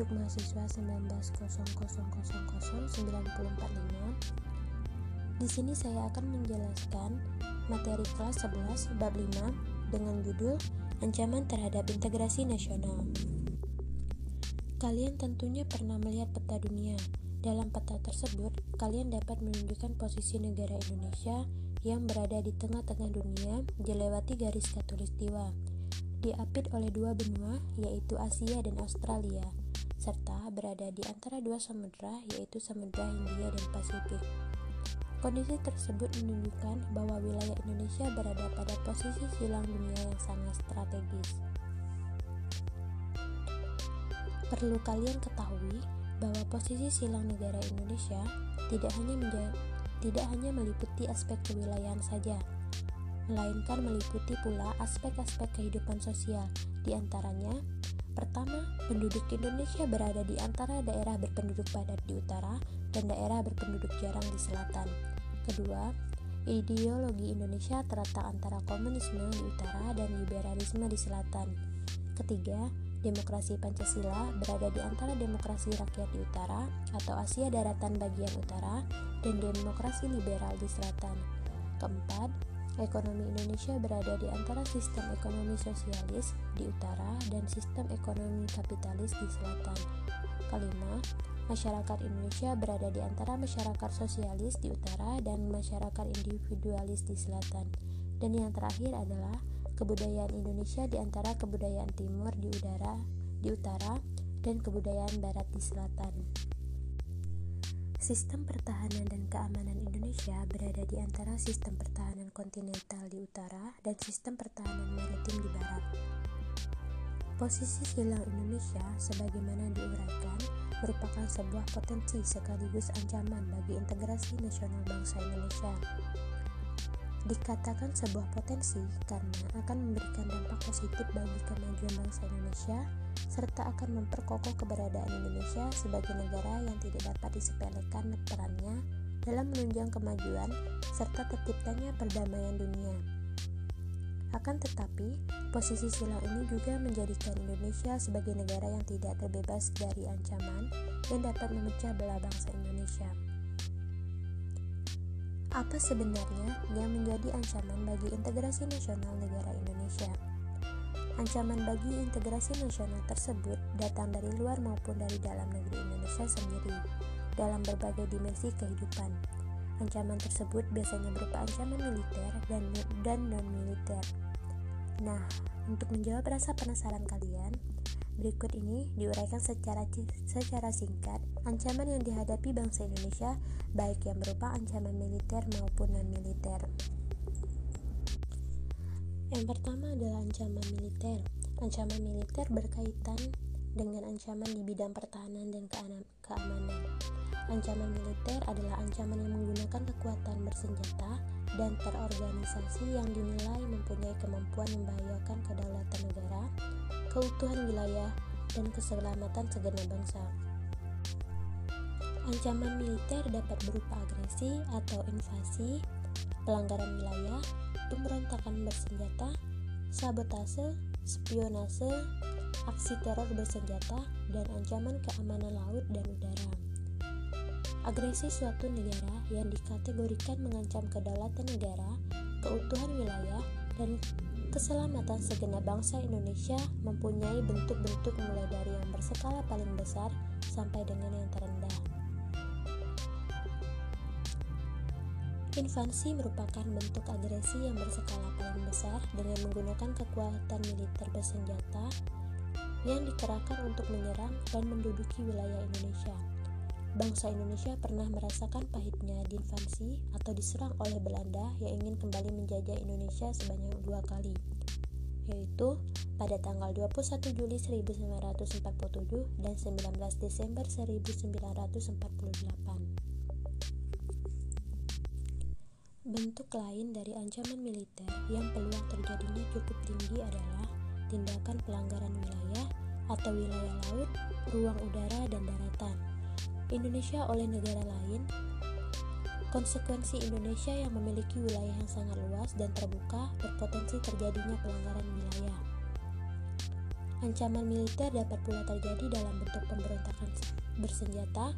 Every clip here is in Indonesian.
Induk Mahasiswa 19000945. Di sini saya akan menjelaskan materi kelas 11 bab 5 dengan judul Ancaman terhadap integrasi nasional. Kalian tentunya pernah melihat peta dunia. Dalam peta tersebut, kalian dapat menunjukkan posisi negara Indonesia yang berada di tengah-tengah dunia dilewati garis katulistiwa diapit oleh dua benua yaitu Asia dan Australia serta berada di antara dua samudera yaitu Samudra Hindia dan Pasifik. Kondisi tersebut menunjukkan bahwa wilayah Indonesia berada pada posisi silang dunia yang sangat strategis. Perlu kalian ketahui bahwa posisi silang negara Indonesia tidak hanya menjadi, tidak hanya meliputi aspek kewilayahan saja, melainkan meliputi pula aspek-aspek kehidupan sosial, di antaranya Pertama, penduduk Indonesia berada di antara daerah berpenduduk padat di utara dan daerah berpenduduk jarang di selatan. Kedua, ideologi Indonesia terletak antara komunisme di utara dan liberalisme di selatan. Ketiga, demokrasi Pancasila berada di antara demokrasi rakyat di utara atau Asia daratan bagian utara dan demokrasi liberal di selatan. Keempat, Ekonomi Indonesia berada di antara sistem ekonomi sosialis di utara dan sistem ekonomi kapitalis di selatan. Kelima, masyarakat Indonesia berada di antara masyarakat sosialis di utara dan masyarakat individualis di selatan. Dan yang terakhir adalah kebudayaan Indonesia di antara kebudayaan timur di udara di utara dan kebudayaan barat di selatan. Sistem pertahanan dan keamanan Indonesia berada di antara sistem pertahanan kontinental di utara dan sistem pertahanan maritim di barat. Posisi silang Indonesia sebagaimana diuraikan merupakan sebuah potensi sekaligus ancaman bagi integrasi nasional bangsa Indonesia. Dikatakan sebuah potensi karena akan memberikan dampak positif bagi kemajuan bangsa Indonesia serta akan memperkokoh keberadaan Indonesia sebagai negara yang tidak dapat disepelekan perannya dalam menunjang kemajuan serta terciptanya perdamaian dunia. Akan tetapi, posisi silang ini juga menjadikan Indonesia sebagai negara yang tidak terbebas dari ancaman yang dapat memecah belah bangsa Indonesia. Apa sebenarnya yang menjadi ancaman bagi integrasi nasional negara Indonesia? Ancaman bagi integrasi nasional tersebut datang dari luar maupun dari dalam negeri Indonesia sendiri dalam berbagai dimensi kehidupan. Ancaman tersebut biasanya berupa ancaman militer dan dan non-militer. Nah, untuk menjawab rasa penasaran kalian, berikut ini diuraikan secara secara singkat ancaman yang dihadapi bangsa Indonesia baik yang berupa ancaman militer maupun non-militer. Yang pertama adalah ancaman militer. Ancaman militer berkaitan dengan ancaman di bidang pertahanan dan keamanan. Ancaman militer adalah ancaman yang menggunakan kekuatan bersenjata dan terorganisasi yang dinilai mempunyai kemampuan membahayakan kedaulatan negara, keutuhan wilayah, dan keselamatan segenap bangsa. Ancaman militer dapat berupa agresi atau invasi, pelanggaran wilayah, pemberontakan bersenjata, sabotase, spionase, aksi teror bersenjata, dan ancaman keamanan laut dan udara. Agresi suatu negara yang dikategorikan mengancam kedaulatan negara, keutuhan wilayah, dan keselamatan segenap bangsa Indonesia mempunyai bentuk-bentuk mulai dari yang berskala paling besar sampai dengan yang terendah. Invasi merupakan bentuk agresi yang berskala paling besar dengan menggunakan kekuatan militer bersenjata yang dikerahkan untuk menyerang dan menduduki wilayah Indonesia. Bangsa Indonesia pernah merasakan pahitnya diinvasi atau diserang oleh Belanda yang ingin kembali menjajah Indonesia sebanyak dua kali, yaitu pada tanggal 21 Juli 1947 dan 19 Desember 1948. Bentuk lain dari ancaman militer yang peluang terjadinya cukup tinggi adalah tindakan pelanggaran wilayah atau wilayah laut, ruang udara, dan daratan. Indonesia oleh negara lain Konsekuensi Indonesia yang memiliki wilayah yang sangat luas dan terbuka berpotensi terjadinya pelanggaran wilayah. Ancaman militer dapat pula terjadi dalam bentuk pemberontakan bersenjata.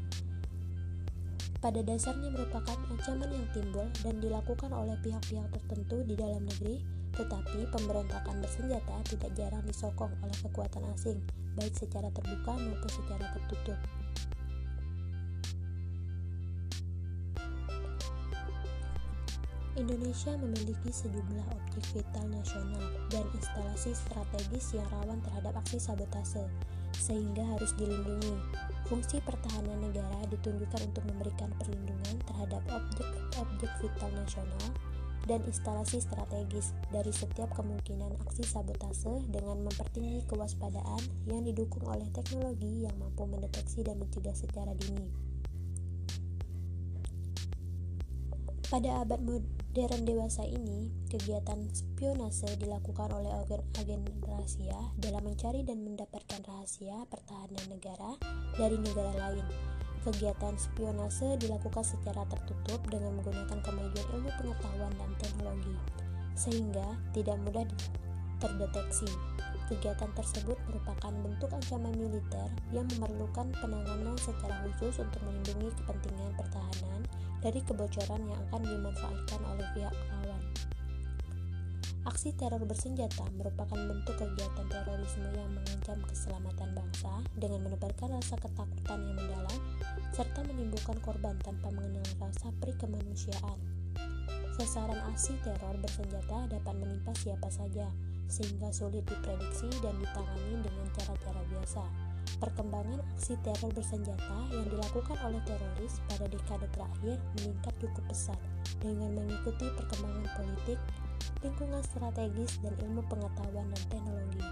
Pada dasarnya merupakan ancaman yang timbul dan dilakukan oleh pihak-pihak tertentu di dalam negeri, tetapi pemberontakan bersenjata tidak jarang disokong oleh kekuatan asing, baik secara terbuka maupun secara tertutup. Indonesia memiliki sejumlah objek vital nasional dan instalasi strategis yang rawan terhadap aksi sabotase, sehingga harus dilindungi. Fungsi pertahanan negara ditunjukkan untuk memberikan perlindungan terhadap objek-objek vital nasional dan instalasi strategis dari setiap kemungkinan aksi sabotase dengan mempertinggi kewaspadaan yang didukung oleh teknologi yang mampu mendeteksi dan mencegah secara dini. Pada abad modern dewasa ini, kegiatan spionase dilakukan oleh agen rahasia dalam mencari dan mendapatkan rahasia pertahanan negara dari negara lain. Kegiatan spionase dilakukan secara tertutup dengan menggunakan kemajuan ilmu pengetahuan dan teknologi, sehingga tidak mudah terdeteksi. Kegiatan tersebut merupakan bentuk ancaman militer yang memerlukan penanganan secara khusus untuk melindungi kepentingan pertahanan dari kebocoran yang akan dimanfaatkan oleh pihak lawan. Aksi teror bersenjata merupakan bentuk kegiatan terorisme yang mengancam keselamatan bangsa dengan menebarkan rasa ketakutan yang mendalam serta menimbulkan korban tanpa mengenal rasa perikemanusiaan. Sasaran aksi teror bersenjata dapat menimpa siapa saja, sehingga sulit diprediksi dan ditangani dengan cara-cara biasa. Perkembangan aksi teror bersenjata yang dilakukan oleh teroris pada dekade terakhir meningkat cukup pesat dengan mengikuti perkembangan politik, lingkungan strategis, dan ilmu pengetahuan dan teknologi.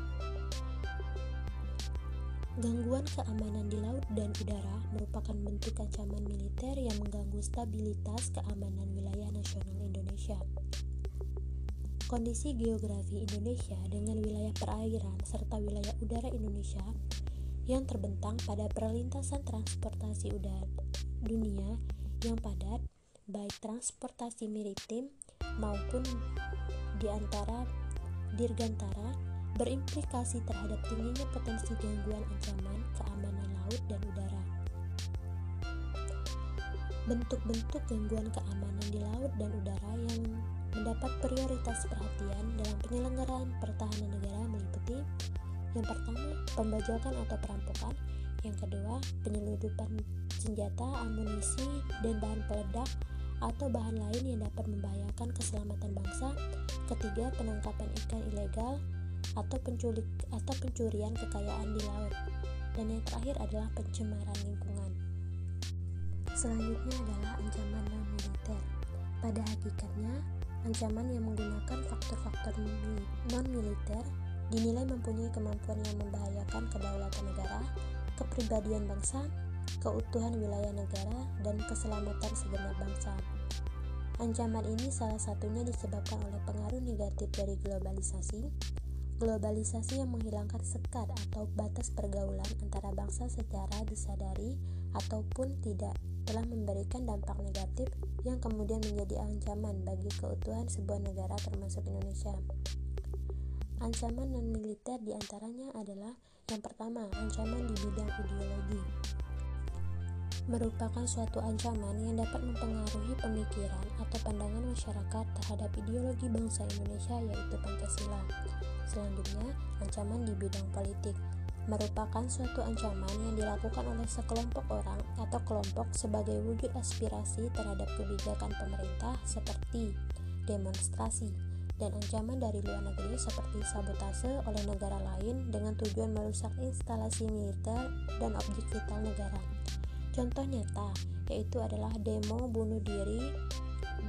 Gangguan keamanan di laut dan udara merupakan bentuk ancaman militer yang mengganggu stabilitas keamanan wilayah nasional Indonesia. Kondisi geografi Indonesia dengan wilayah perairan serta wilayah udara Indonesia yang terbentang pada perlintasan transportasi udara dunia yang padat, baik transportasi maritim maupun di antara dirgantara, berimplikasi terhadap tingginya potensi gangguan ancaman keamanan laut dan udara. Bentuk-bentuk gangguan keamanan di laut dan udara yang mendapat prioritas perhatian dalam penyelenggaraan pertahanan negara meliputi yang pertama, pembajakan atau perampokan. Yang kedua, penyelundupan senjata, amunisi, dan bahan peledak atau bahan lain yang dapat membahayakan keselamatan bangsa. Ketiga, penangkapan ikan ilegal atau penculik atau pencurian kekayaan di laut. Dan yang terakhir adalah pencemaran lingkungan. Selanjutnya adalah ancaman non-militer. Pada hakikatnya, ancaman yang menggunakan faktor-faktor non-militer dinilai mempunyai kemampuan yang membahayakan kedaulatan negara, kepribadian bangsa, keutuhan wilayah negara, dan keselamatan segenap bangsa. Ancaman ini salah satunya disebabkan oleh pengaruh negatif dari globalisasi, globalisasi yang menghilangkan sekat atau batas pergaulan antara bangsa secara disadari ataupun tidak telah memberikan dampak negatif yang kemudian menjadi ancaman bagi keutuhan sebuah negara termasuk Indonesia. Ancaman non-militer di antaranya adalah yang pertama, ancaman di bidang ideologi merupakan suatu ancaman yang dapat mempengaruhi pemikiran atau pandangan masyarakat terhadap ideologi bangsa Indonesia yaitu Pancasila. Selanjutnya, ancaman di bidang politik merupakan suatu ancaman yang dilakukan oleh sekelompok orang atau kelompok sebagai wujud aspirasi terhadap kebijakan pemerintah seperti demonstrasi, dan ancaman dari luar negeri seperti sabotase oleh negara lain dengan tujuan merusak instalasi militer dan objek vital negara. Contoh nyata yaitu adalah demo bunuh diri,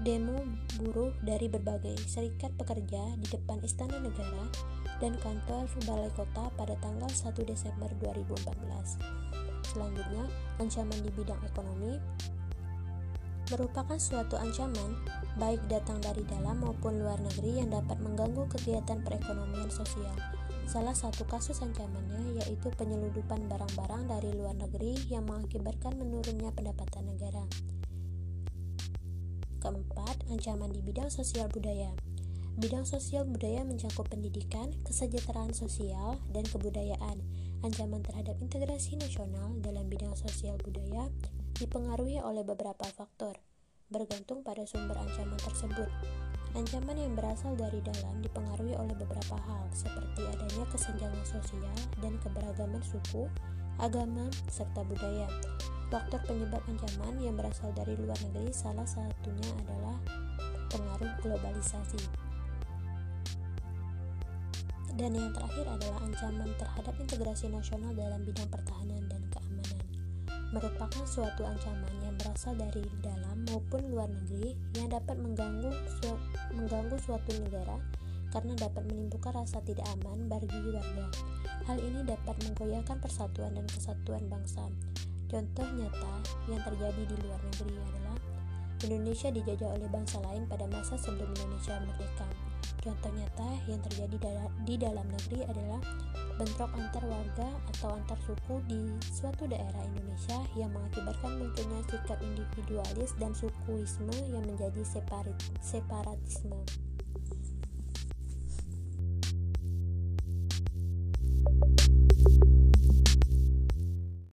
demo buruh dari berbagai serikat pekerja di depan Istana Negara dan kantor Balai Kota pada tanggal 1 Desember 2014. Selanjutnya, ancaman di bidang ekonomi merupakan suatu ancaman baik datang dari dalam maupun luar negeri yang dapat mengganggu kegiatan perekonomian sosial. Salah satu kasus ancamannya yaitu penyelundupan barang-barang dari luar negeri yang mengakibatkan menurunnya pendapatan negara. Keempat, ancaman di bidang sosial budaya. Bidang sosial budaya mencakup pendidikan, kesejahteraan sosial, dan kebudayaan. Ancaman terhadap integrasi nasional dalam bidang sosial budaya dipengaruhi oleh beberapa faktor, bergantung pada sumber ancaman tersebut. Ancaman yang berasal dari dalam dipengaruhi oleh beberapa hal, seperti adanya kesenjangan sosial dan keberagaman suku, agama, serta budaya. Faktor penyebab ancaman yang berasal dari luar negeri salah satunya adalah pengaruh globalisasi. Dan yang terakhir adalah ancaman terhadap integrasi nasional dalam bidang pertahanan dan keamanan merupakan suatu ancaman yang berasal dari dalam maupun luar negeri yang dapat mengganggu su mengganggu suatu negara karena dapat menimbulkan rasa tidak aman bagi warga. Hal ini dapat menggoyahkan persatuan dan kesatuan bangsa. Contoh nyata yang terjadi di luar negeri adalah Indonesia dijajah oleh bangsa lain pada masa sebelum Indonesia merdeka. Contoh nyata yang terjadi di dalam negeri adalah bentrok antar warga atau antar suku di suatu daerah Indonesia yang mengakibatkan munculnya sikap individualis dan sukuisme yang menjadi separatisme.